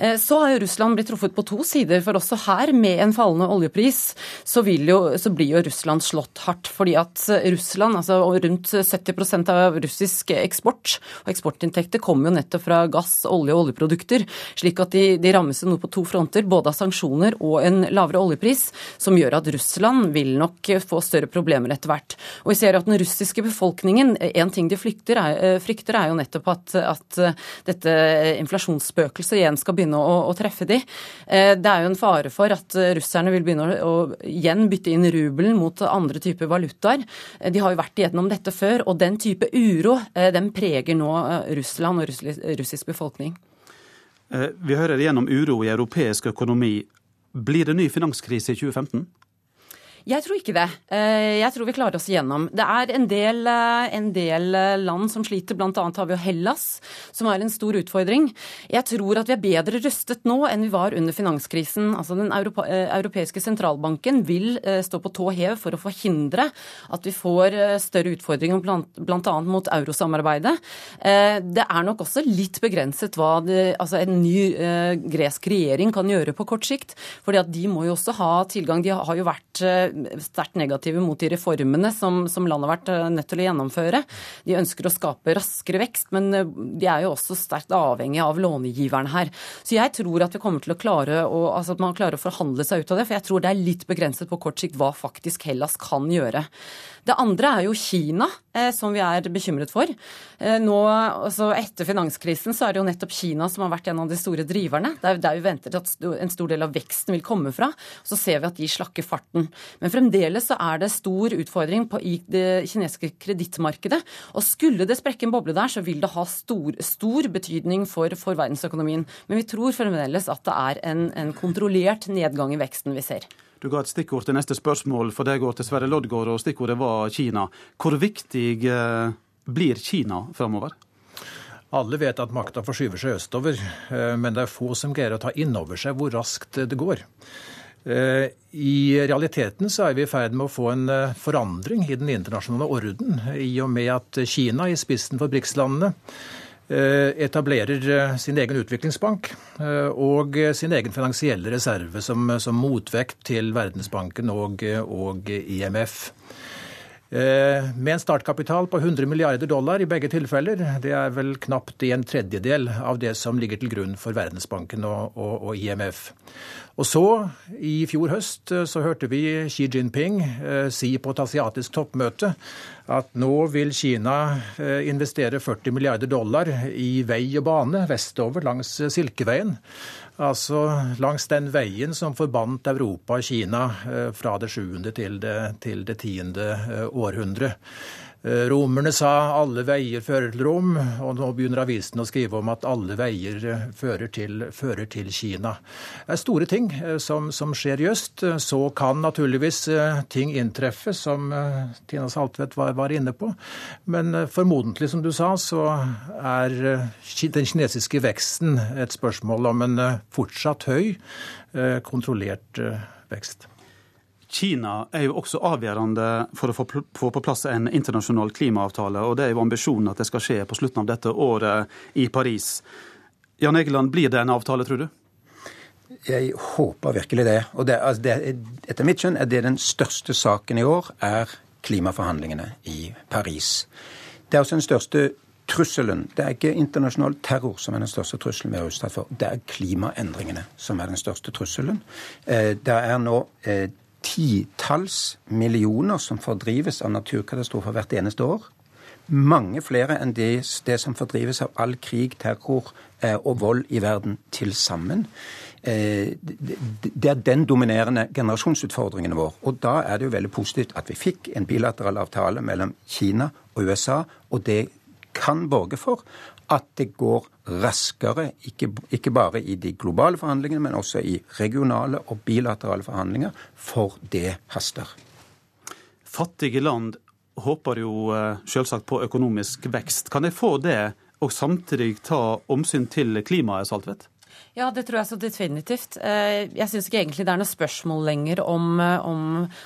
Eh, så har jo Russland blitt truffet på to sider, for også her, med en fallende oljepris, så, jo, så blir jo Russland slått hardt. Fordi at Russland, altså rundt 70% av russisk eksport og eksportinntekter kommer jo nettopp fra gass, olje og oljeprodukter. Slik at de, de rammes nå på to fronter, både av sanksjoner og en lavere oljepris, som gjør at Russland vil nok få større problemer etter hvert. Og vi ser at den russiske befolkningen, en ting de frykter er, frykter er jo nettopp at, at dette inflasjonsspøkelset igjen skal begynne å, å treffe de. Eh, det er jo en fare for at russerne vil begynne å, å igjen bytte inn rubelen mot andre typer valutaer. Eh, de har jo vært igjennom dette før, og den type uro eh, den preger nå Russland og russisk befolkning. Vi hører igjennom uro i europeisk økonomi. Blir det ny finanskrise i 2015? Jeg tror ikke det. Eh, jeg tror vi klarer oss igjennom. Det er en del, eh, en del eh, land som sliter, bl.a. har vi jo Hellas, som er en stor utfordring. Jeg tror at vi er bedre rustet nå enn vi var under finanskrisen. Altså Den europeiske sentralbanken vil stå på tå hev for å forhindre at vi får større utfordringer bl.a. mot eurosamarbeidet. Det er nok også litt begrenset hva det, altså en ny gresk regjering kan gjøre på kort sikt. fordi at de må jo også ha tilgang. De har jo vært sterkt negative mot de reformene som, som, landet har vært eh, nødt til å gjennomføre. De ønsker å skape raskere vekst, men eh, de er jo også sterkt avhengige av lånegiverne her. Så jeg tror at vi kommer klare å, altså at man klarer å forhandle seg ut av det, for jeg tror det er litt begrenset på kort sikt hva faktisk Hellas kan gjøre. Det andre er jo Kina, eh, som vi er bekymret for. Nå, altså Etter finanskrisen så er det jo nettopp Kina som har vært en av de store driverne. Det er der vi venter at en stor del av veksten vil komme fra. Så ser vi at de slakker farten. Men fremdeles så er det stor utfordring på, i det kinesiske kredittmarkedet. Og skulle det sprekke en boble der, så vil det ha stor, stor betydning for, for, verdensøkonomien. Men vi tror fremdeles at det er en, en kontrollert nedgang i veksten vi ser. Du ga et stikkord til neste spørsmål, for det går til Sverre Loddgaard, og stikkordet var Kina. Hvor viktig eh, blir Kina framover? Alle vet at makta forskyver seg østover, eh, men det er få som greier å ta inn over seg hvor raskt det går. Eh, I realiteten så er vi i ferd med å få en forandring i den internasjonale orden, i og med at Kina, i spissen for BRICS-landene, Eh, etablerer eh, sin egen utviklingsbank eh, og sin egen finansielle reserve som, som motvekt til Verdensbanken og, og IMF. Med en startkapital på 100 milliarder dollar i begge tilfeller. Det er vel knapt en tredjedel av det som ligger til grunn for Verdensbanken og, og, og IMF. Og så, i fjor høst, så hørte vi Xi Jinping si på et asiatisk toppmøte at nå vil Kina eh, investere 40 milliarder dollar i vei og bane vestover langs Silkeveien. Altså langs den veien som forbandt Europa og Kina eh, fra det sjuende til det, til det tiende eh, århundre. Eh, romerne sa 'alle veier fører til Rom', og nå begynner avisen å skrive om at alle veier eh, fører til, fører til Kina. Det er store ting eh, som, som, skjer i øst. Så kan naturligvis ting inntreffe, som Tina Saltvedt var, var inne på. Men formodentlig, som du sa, så er den kinesiske veksten et spørsmål om en fortsatt høy, kontrollert vekst. Kina er jo også avgjørende for å få på plass en internasjonal klimaavtale. og Det er jo ambisjonen at det skal skje på slutten av dette året i Paris. Jan Egeland, blir det en avtale, tror du? Jeg håper virkelig det. Og det, altså det, etter mitt skjønn er det den største saken i år, er klimaforhandlingene i Paris. Det er også den største trusselen. Det er ikke internasjonal terror som er den største trusselen vi har utsatt for. Det er klimaendringene som er den største trusselen. Eh, det er nå eh, titalls millioner som fordrives av naturkatastrofer hvert eneste år. Mange flere enn det, det som fordrives av all krig, terror eh, og vold i verden til sammen. Eh, det er den dominerende generasjonsutfordringen vår. Og da er det jo veldig positivt at vi fikk en bilateral avtale mellom Kina og USA, og det kan borge for at det går raskere, ikke, ikke, bare i de globale forhandlingene, men også i regionale og bilaterale forhandlinger, for det haster. Fattige land håper jo eh, selvsagt på økonomisk vekst. Kan de få det, og samtidig ta omsyn til klimaet, Saltvedt? Ja, det tror jeg så definitivt. Eh, jeg syns ikke egentlig det er noe spørsmål lenger om, eh, om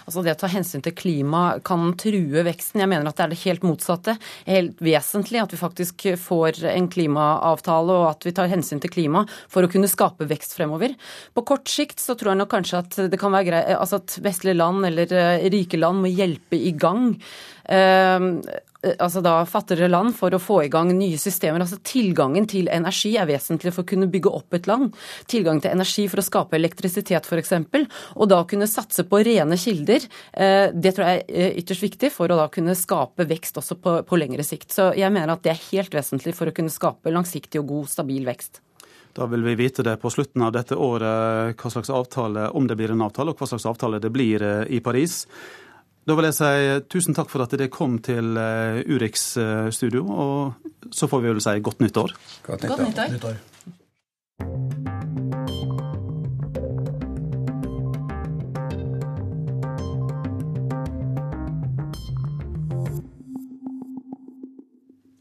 altså det å ta hensyn til klima kan true veksten. Jeg mener at det er det helt motsatte. Helt vesentlig at vi faktisk får en klimaavtale og at vi tar hensyn til klima for å kunne skape vekst fremover. På kort sikt så tror jeg nok kanskje at det kan være greit, altså at vestlige land eller eh, rike land må hjelpe i gang Eh, altså da fattigere land for å få i gang nye systemer. Altså Tilgangen til energi er vesentlig for å kunne bygge opp et land. Tilgang til energi for å skape elektrisitet f.eks. Og da kunne satse på rene kilder. Eh, det tror jeg er ytterst viktig for å da kunne skape vekst også på, på lengre sikt. Så jeg mener at det er helt vesentlig for å kunne skape langsiktig og god, stabil vekst. Da vil vi vite det på slutten av dette året, hva slags avtale, om det blir en avtale, og hva slags avtale det blir eh, i Paris. Da vil jeg si tusen takk for at dere kom til eh, Urix eh, studio, og så får vi vel si godt nytt år. Godt nyttår. Godt nyttår.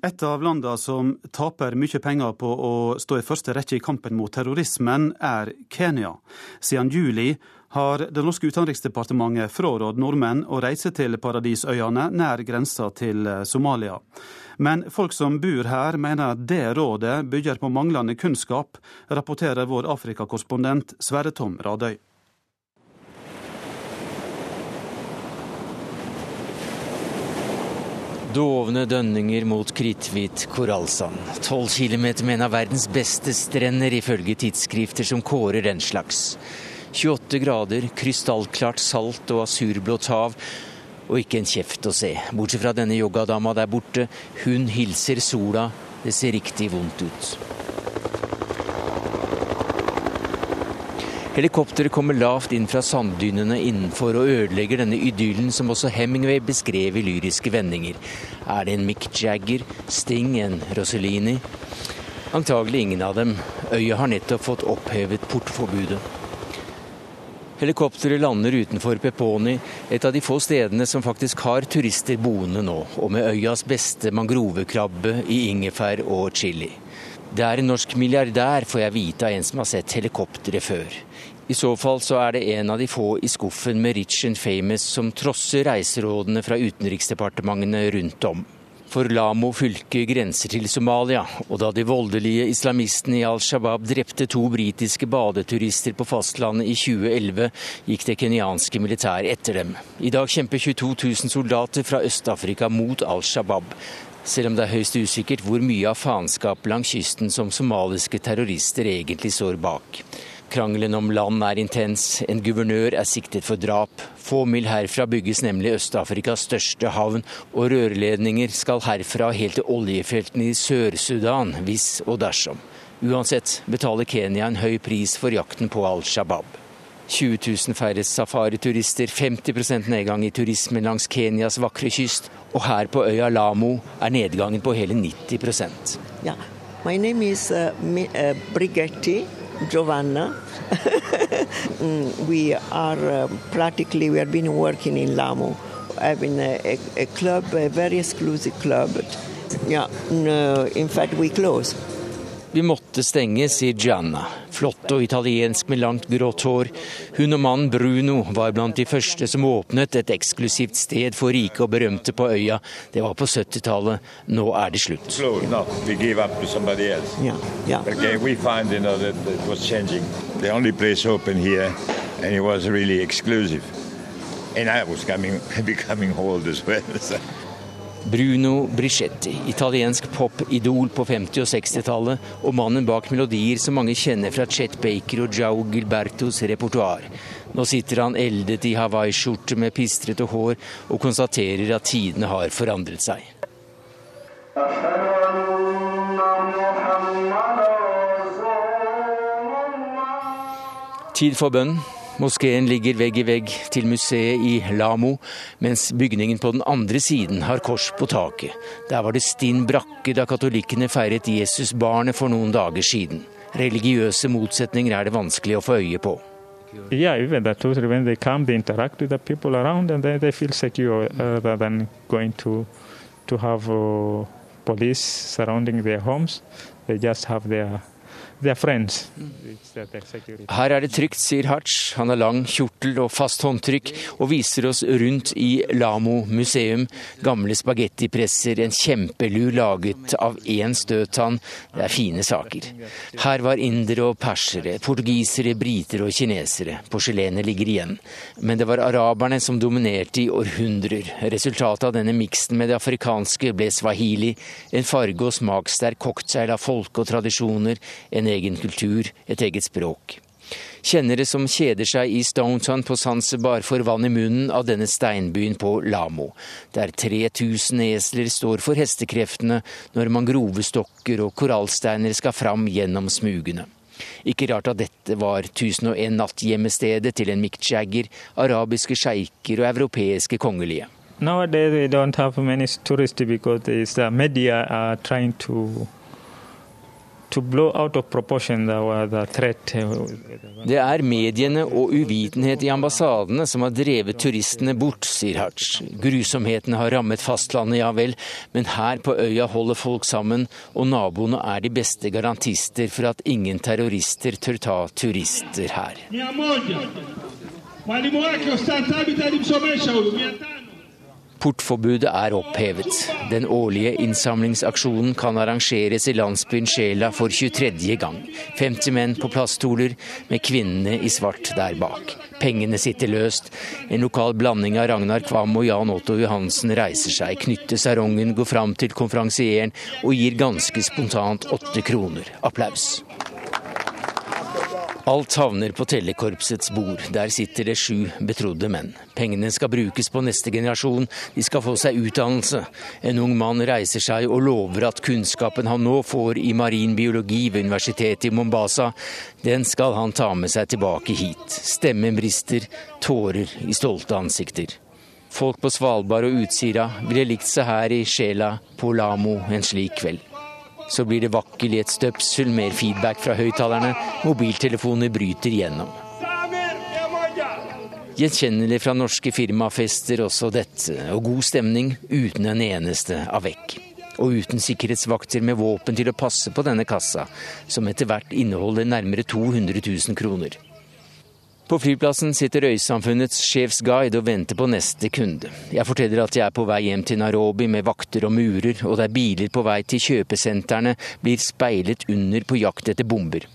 Et av landene som taper mye penger på å stå i første rekke i kampen mot terrorismen, er Kenya. Siden juli har det norske utenriksdepartementet frarådd nordmenn å reise til Paradisøyene nær grensa til eh, Somalia. Men folk som bor her, mener det rådet bygger på manglende kunnskap, rapporterer vår Afrikakorrespondent Sverre Tom Radøy. Dovne dønninger mot kritthvit korallsand. Tolv kilometer med en av verdens beste strender, ifølge tidsskrifter som kårer den slags. 28 grader, krystallklart salt og asurblått hav. Og ikke en kjeft å se, bortsett fra denne yogadama der borte. Hun hilser sola. Det ser riktig vondt ut. Helikopteret kommer lavt inn fra sanddynene innenfor og ødelegger denne idyllen som også Hemingway beskrev i lyriske vendinger. Er det en Mick Jagger, Sting, en Rossellini? Antagelig ingen av dem. Øya har nettopp fått opphevet portforbudet. Helikopteret lander utenfor Peponi, et av de få stedene som faktisk har turister boende nå, og med øyas beste mangrovekrabbe i ingefær og chili. Det er en norsk milliardær, får jeg vite av en som har sett helikopteret før. I så fall så er det en av de få i skuffen med Rich and Famous som trosser reiserådene fra utenriksdepartementene rundt om. For Lamo fylke grenser til Somalia, og da de voldelige islamistene i Al Shabaab drepte to britiske badeturister på fastlandet i 2011, gikk det kenyanske militær etter dem. I dag kjemper 22 000 soldater fra Øst-Afrika mot Al Shabaab. Selv om det er høyst usikkert hvor mye av faenskapet langs kysten som somaliske terrorister egentlig står bak. Krangelen om land er intens. En guvernør er siktet for drap. Få mil herfra bygges nemlig Øst-Afrikas største havn, og rørledninger skal herfra helt til oljefeltene i Sør-Sudan, hvis og dersom. Uansett betaler Kenya en høy pris for jakten på Al Shabaab. 20 000 færre safariturister, 50% nedgang i turismen langs Kenyas vakre kyst, og her på øya Lamo er nedgangen på hele 90% Ja, My name is uh, uh, Brigetti. Giovanna. Mm, we are uh, practically we have been working in Lamo, having a, a, a club, a very exclusive club. Yeah, no, in fact we close. Vi måtte stenge, sier Gianna. Flott og italiensk med langt grått hår. Hun og mannen Bruno var blant de første som åpnet et eksklusivt sted for rike og berømte på øya. Det var på 70-tallet. Nå er det slutt. No, yeah, yeah. Okay, find, you know. The only place open here, and it was really exclusive. And I was coming, becoming old as well. So. Bruno Brichetti, italiensk pop-idol på 50- og 60-tallet, og mannen bak melodier som mange kjenner fra Chet Baker og Joe Gilbertos repertoar. Nå sitter han eldet i hawaiiskjorte med pistrete hår og konstaterer at tidene har forandret seg. Tid for bønn. Moskeen ligger vegg i vegg til museet i Lamo, mens bygningen på den andre siden har kors på taket. Der var det stinn brakke da katolikkene feiret Jesusbarnet for noen dager siden. Religiøse motsetninger er det vanskelig å få øye på. Yeah, even that totally when they come, they interact with the people around, and they, they feel secure uh, rather than going to to have uh, police surrounding their Her er det trygt, sier Hatch. Han har lang kjortel og fast håndtrykk, og viser oss rundt i Lamo museum. Gamle spagettipresser, en kjempelur laget av én støttann. Det er fine saker. Her var indere og persere, portugisere, briter og kinesere. Porselenet ligger igjen. Men det var araberne som dominerte i århundrer. Resultatet av denne miksen med det afrikanske ble swahili, en farge- og smakssterk cocktail av folke og tradisjoner, en egen kultur, et eget språk. Kjennere som kjeder seg i Stonetown på Zanzibar får vann i munnen av denne steinbyen på Lamo, der 3000 esler står for hestekreftene når mangrovestokker og korallsteiner skal fram gjennom smugene. Ikke rart at dette var 1001 natt-gjemmestedet til en Mick Jagger, arabiske sjeiker og europeiske kongelige. Nowadays we don't have many tourists because the media are trying det er mediene og uvitenhet i ambassadene som har drevet turistene bort, sier Hatch. Grusomhetene har rammet fastlandet, ja vel, men her på øya holder folk sammen, og naboene er de beste garantister for at ingen terrorister tør ta turister her. Portforbudet er opphevet. Den årlige innsamlingsaksjonen kan arrangeres i landsbyen Sjela for 23. gang. 50 menn på plaststoler, med kvinnene i svart der bak. Pengene sitter løst. En lokal blanding av Ragnar Kvam og Jan Otto Johansen reiser seg, knytter sarongen, går fram til konferansieren og gir ganske spontant åtte kroner. Applaus. Alt havner på tellekorpsets bord. Der sitter det sju betrodde menn. Pengene skal brukes på neste generasjon. De skal få seg utdannelse. En ung mann reiser seg og lover at kunnskapen han nå får i marin biologi ved universitetet i Mombasa, den skal han ta med seg tilbake hit. Stemmen brister, tårer i stolte ansikter. Folk på Svalbard og Utsira ville likt seg her i sjela på Lamo en slik kveld. Så blir det vakkel i et støpsel, mer feedback fra høyttalerne. Mobiltelefoner bryter gjennom. Gjenkjennelig fra norske firmafester også dette, og god stemning uten en eneste avekk. Og uten sikkerhetsvakter med våpen til å passe på denne kassa, som etter hvert inneholder nærmere 200 000 kroner. På flyplassen sitter øysamfunnets sjefsguide og venter på neste kunde. Jeg forteller at jeg er på vei hjem til Nairobi med vakter og murer, og der biler på vei til kjøpesentrene blir speilet under på jakt etter bomber.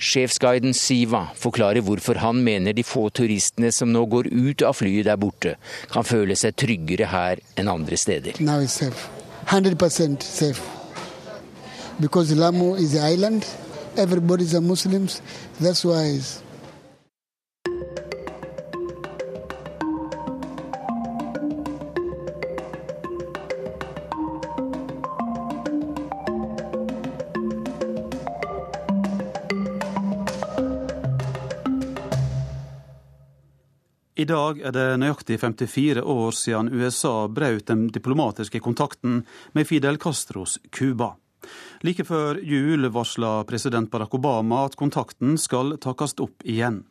Sjefsguiden Siva forklarer hvorfor han mener de få turistene som nå går ut av flyet der borte, kan føle seg tryggere her enn andre steder. Now it's safe. 100% safe. Because Lamu is an island, everybody's a Muslims, that's why it's I dag er det nøyaktig 54 år siden USA brøt den diplomatiske kontakten med Fidel Castros Cuba. Like før jul varsla president Barack Obama at kontakten skal takkes opp igjen.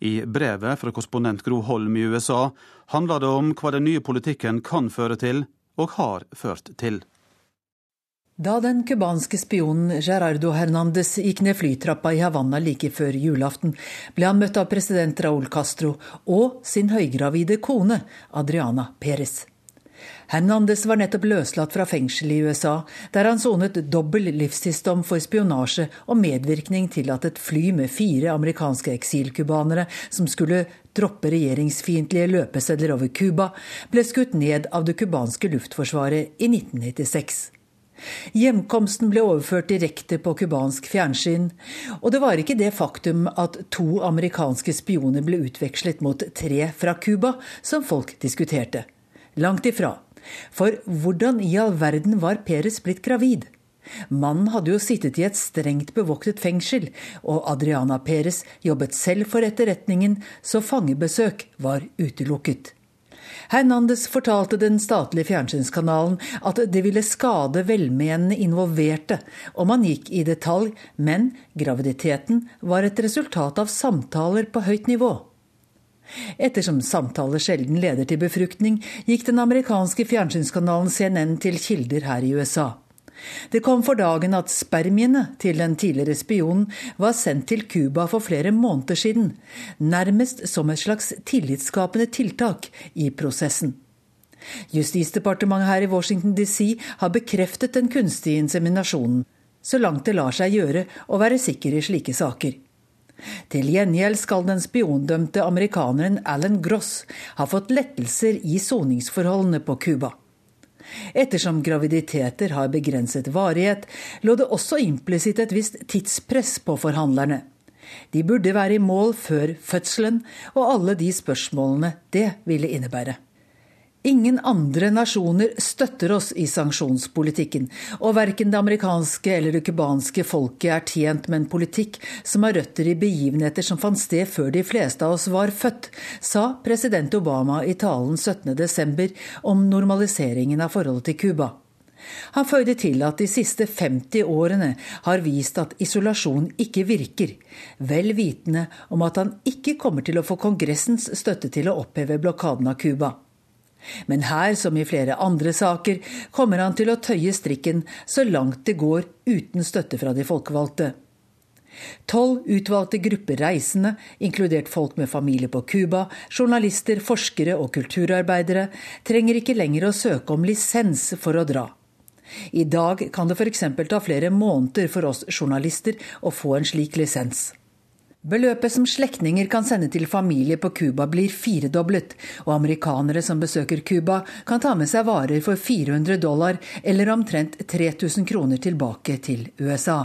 I brevet fra korrespondent Gro Holm i USA handler det om hva den nye politikken kan føre til, og har ført til. Da den cubanske spionen Gerardo Hernandez gikk ned flytrappa i Havanna like før julaften, ble han møtt av president Raúl Castro og sin høygravide kone Adriana Perez. Hernandez var nettopp løslatt fra fengsel i USA, der han sonet dobbel livstidsdom for spionasje og medvirkning til at et fly med fire amerikanske eksilcubanere som skulle droppe regjeringsfiendtlige løpesedler over Cuba, ble skutt ned av det cubanske luftforsvaret i 1996. Hjemkomsten ble overført direkte på cubansk fjernsyn, og det var ikke det faktum at to amerikanske spioner ble utvekslet mot tre fra Cuba, som folk diskuterte. Langt ifra. For hvordan i all verden var Peres blitt gravid? Mannen hadde jo sittet i et strengt bevoktet fengsel, og Adriana Peres jobbet selv for etterretningen, så fangebesøk var utelukket. Hernandez fortalte den statlige fjernsynskanalen at det ville skade velmenende involverte om han gikk i detalj, men graviditeten var et resultat av samtaler på høyt nivå. Ettersom samtaler sjelden leder til befruktning, gikk den amerikanske fjernsynskanalen CNN til kilder her i USA. Det kom for dagen at spermiene til den tidligere spionen var sendt til Cuba for flere måneder siden, nærmest som et slags tillitsskapende tiltak i prosessen. Justisdepartementet her i Washington DC har bekreftet den kunstige inseminasjonen, så langt det lar seg gjøre å være sikker i slike saker. Til gjengjeld skal den spiondømte amerikaneren Alan Gross ha fått lettelser i soningsforholdene på Cuba. Ettersom graviditeter har begrenset varighet, lå det også implisitt et visst tidspress på forhandlerne. De burde være i mål før fødselen og alle de spørsmålene det ville innebære. Ingen andre nasjoner støtter oss i sanksjonspolitikken, og verken det amerikanske eller det cubanske folket er tjent med en politikk som har røtter i begivenheter som fant sted før de fleste av oss var født, sa president Obama i talen 17.12. om normaliseringen av forholdet til Cuba. Han føyde til at de siste 50 årene har vist at isolasjon ikke virker, vel vitende om at han ikke kommer til å få Kongressens støtte til å oppheve blokaden av Cuba. Men her, som i flere andre saker, kommer han til å tøye strikken så langt det går uten støtte fra de folkevalgte. Tolv utvalgte grupper reisende, inkludert folk med familie på Cuba, journalister, forskere og kulturarbeidere, trenger ikke lenger å søke om lisens for å dra. I dag kan det f.eks. ta flere måneder for oss journalister å få en slik lisens. Beløpet som slektninger kan sende til familie på Cuba blir firedoblet, og amerikanere som besøker Cuba kan ta med seg varer for 400 dollar, eller omtrent 3000 kroner tilbake til USA.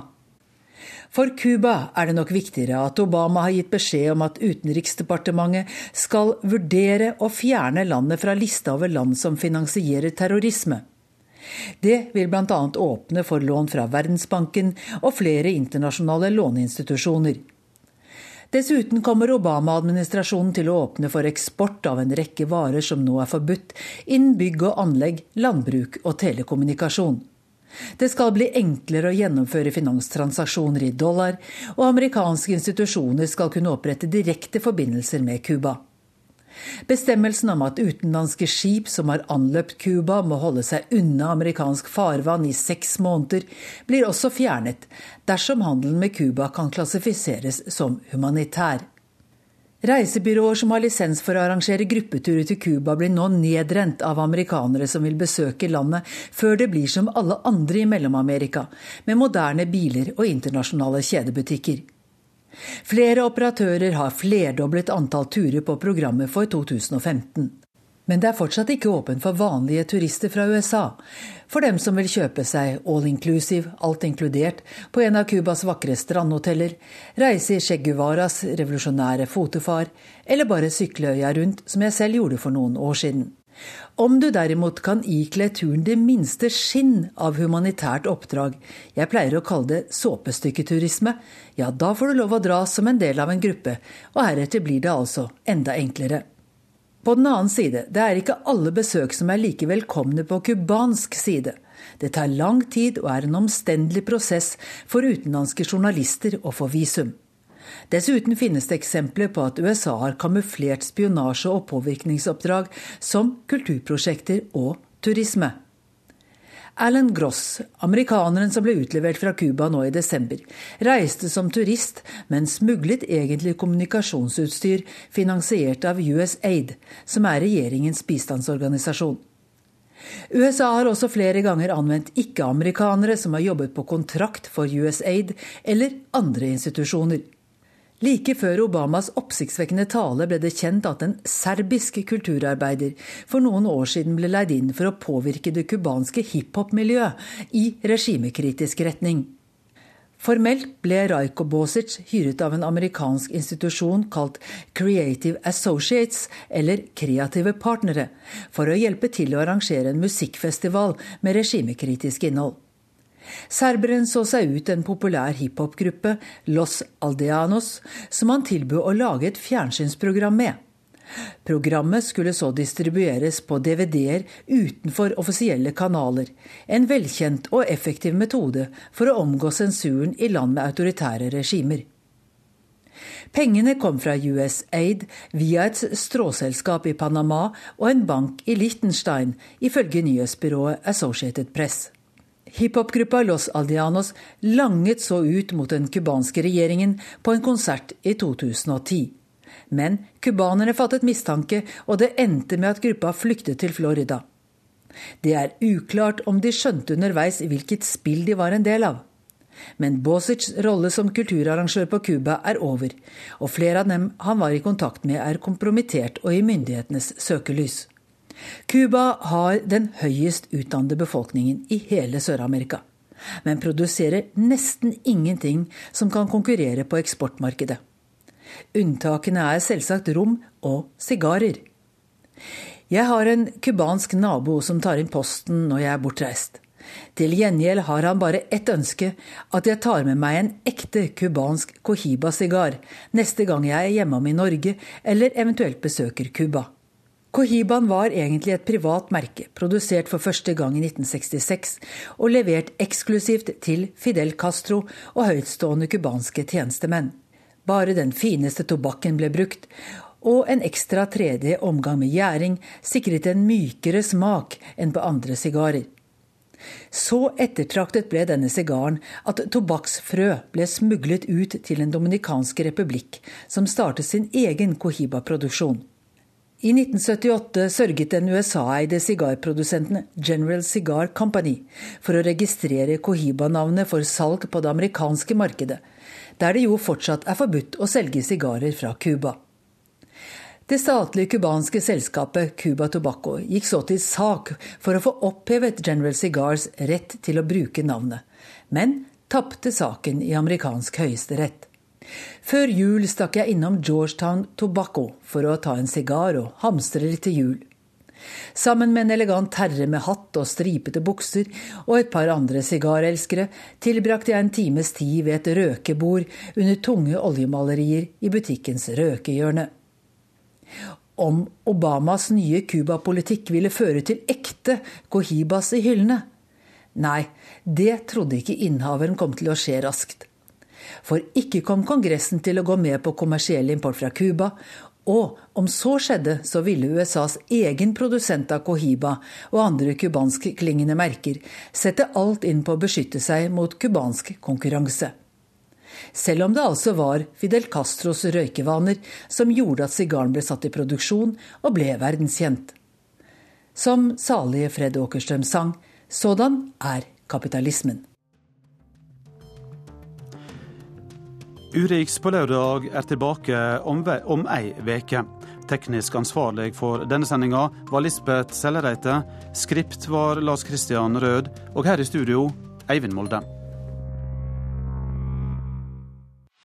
For Cuba er det nok viktigere at Obama har gitt beskjed om at Utenriksdepartementet skal vurdere å fjerne landet fra lista over land som finansierer terrorisme. Det vil bl.a. åpne for lån fra Verdensbanken og flere internasjonale låneinstitusjoner. Dessuten kommer Obama-administrasjonen til å åpne for eksport av en rekke varer som nå er forbudt, innen bygg og anlegg, landbruk og telekommunikasjon. Det skal bli enklere å gjennomføre finanstransaksjoner i dollar, og amerikanske institusjoner skal kunne opprette direkte forbindelser med Cuba. Bestemmelsen om at utenlandske skip som har anløpt Cuba må holde seg unna amerikansk farvann i seks måneder, blir også fjernet dersom handelen med Cuba kan klassifiseres som humanitær. Reisebyråer som har lisens for å arrangere gruppeturer til Cuba, blir nå nedrent av amerikanere som vil besøke landet, før det blir som alle andre i Mellom-Amerika, med moderne biler og internasjonale kjedebutikker. Flere operatører har flerdoblet antall turer på programmet for 2015. Men det er fortsatt ikke åpent for vanlige turister fra USA. For dem som vil kjøpe seg all inclusive, alt inkludert, på en av Cubas vakre strandhoteller, reise i Che Guevaras revolusjonære fotofar, eller bare sykle øya rundt, som jeg selv gjorde for noen år siden. Om du derimot kan ikle turen det minste skinn av humanitært oppdrag, jeg pleier å kalle det såpestykketurisme, ja, da får du lov å dra som en del av en gruppe, og heretter blir det altså enda enklere. På den annen side, det er ikke alle besøk som er like velkomne på cubansk side. Det tar lang tid og er en omstendelig prosess for utenlandske journalister å få visum. Dessuten finnes det eksempler på at USA har kamuflert spionasje og påvirkningsoppdrag som kulturprosjekter og turisme. Alan Gross, amerikaneren som ble utlevert fra Cuba nå i desember, reiste som turist, men smuglet egentlig kommunikasjonsutstyr finansiert av USAID, som er regjeringens bistandsorganisasjon. USA har også flere ganger anvendt ikke-amerikanere som har jobbet på kontrakt for USAID eller andre institusjoner. Like før Obamas oppsiktsvekkende tale ble det kjent at en serbisk kulturarbeider for noen år siden ble leid inn for å påvirke det cubanske hiphop-miljøet i regimekritisk retning. Formelt ble Rajko Bosic hyret av en amerikansk institusjon kalt Creative Associates, eller Kreative Partnere, for å hjelpe til å arrangere en musikkfestival med regimekritisk innhold. Serberen så seg ut en populær hiphop-gruppe, Los Aldeanos, som han tilbød å lage et fjernsynsprogram med. Programmet skulle så distribueres på DVD-er utenfor offisielle kanaler, en velkjent og effektiv metode for å omgå sensuren i land med autoritære regimer. Pengene kom fra USAID via et stråselskap i Panama og en bank i Liechtenstein, ifølge nyhetsbyrået Associated Press. Hiphopgruppa Los Aldianos langet så ut mot den cubanske regjeringen på en konsert i 2010. Men cubanerne fattet mistanke, og det endte med at gruppa flyktet til Florida. Det er uklart om de skjønte underveis hvilket spill de var en del av. Men Bosics rolle som kulturarrangør på Cuba er over, og flere av dem han var i kontakt med er kompromittert og i myndighetenes søkelys. Cuba har den høyest utdannede befolkningen i hele Sør-Amerika, men produserer nesten ingenting som kan konkurrere på eksportmarkedet. Unntakene er selvsagt rom og sigarer. Jeg har en cubansk nabo som tar inn posten når jeg er bortreist. Til gjengjeld har han bare ett ønske, at jeg tar med meg en ekte cubansk Cohiba-sigar neste gang jeg er hjemme om i Norge eller eventuelt besøker Cuba. Cohibaen var egentlig et privat merke, produsert for første gang i 1966 og levert eksklusivt til Fidel Castro og høytstående cubanske tjenestemenn. Bare den fineste tobakken ble brukt, og en ekstra tredje omgang med gjæring sikret en mykere smak enn på andre sigarer. Så ettertraktet ble denne sigaren at tobakksfrø ble smuglet ut til Den dominikanske republikk, som startet sin egen Cohiba-produksjon. I 1978 sørget den USA-eide sigarprodusenten General Cigar Company for å registrere Cohiba-navnet for salg på det amerikanske markedet, der det jo fortsatt er forbudt å selge sigarer fra Cuba. Det statlige cubanske selskapet Cuba Tobacco gikk så til sak for å få opphevet General Cigars rett til å bruke navnet, men tapte saken i amerikansk høyesterett. Før jul stakk jeg innom Georgetown Tobacco for å ta en sigar og hamstre litt til jul. Sammen med en elegant herre med hatt og stripete bukser og et par andre sigarelskere tilbrakte jeg en times tid ved et røkebord under tunge oljemalerier i butikkens røkehjørne om Obamas nye Cuba-politikk ville føre til ekte cohibas i hyllene. Nei, det trodde ikke innehaveren kom til å skje raskt. For ikke kom Kongressen til å gå med på kommersiell import fra Cuba, og om så skjedde, så ville USAs egen produsent av Cohiba og andre cubanskklingende merker sette alt inn på å beskytte seg mot cubansk konkurranse selv om det altså var Fidel Castros røykevaner som gjorde at sigaren ble satt i produksjon og ble verdenskjent. Som salige Fred Åkerstrøm sang, sådan er kapitalismen. Urix på lørdag er tilbake om, om ei veke. Teknisk ansvarlig for denne sendinga var Lisbeth Sellereite. Skript var Lars Christian Rød. Og her i studio, Eivind Molde.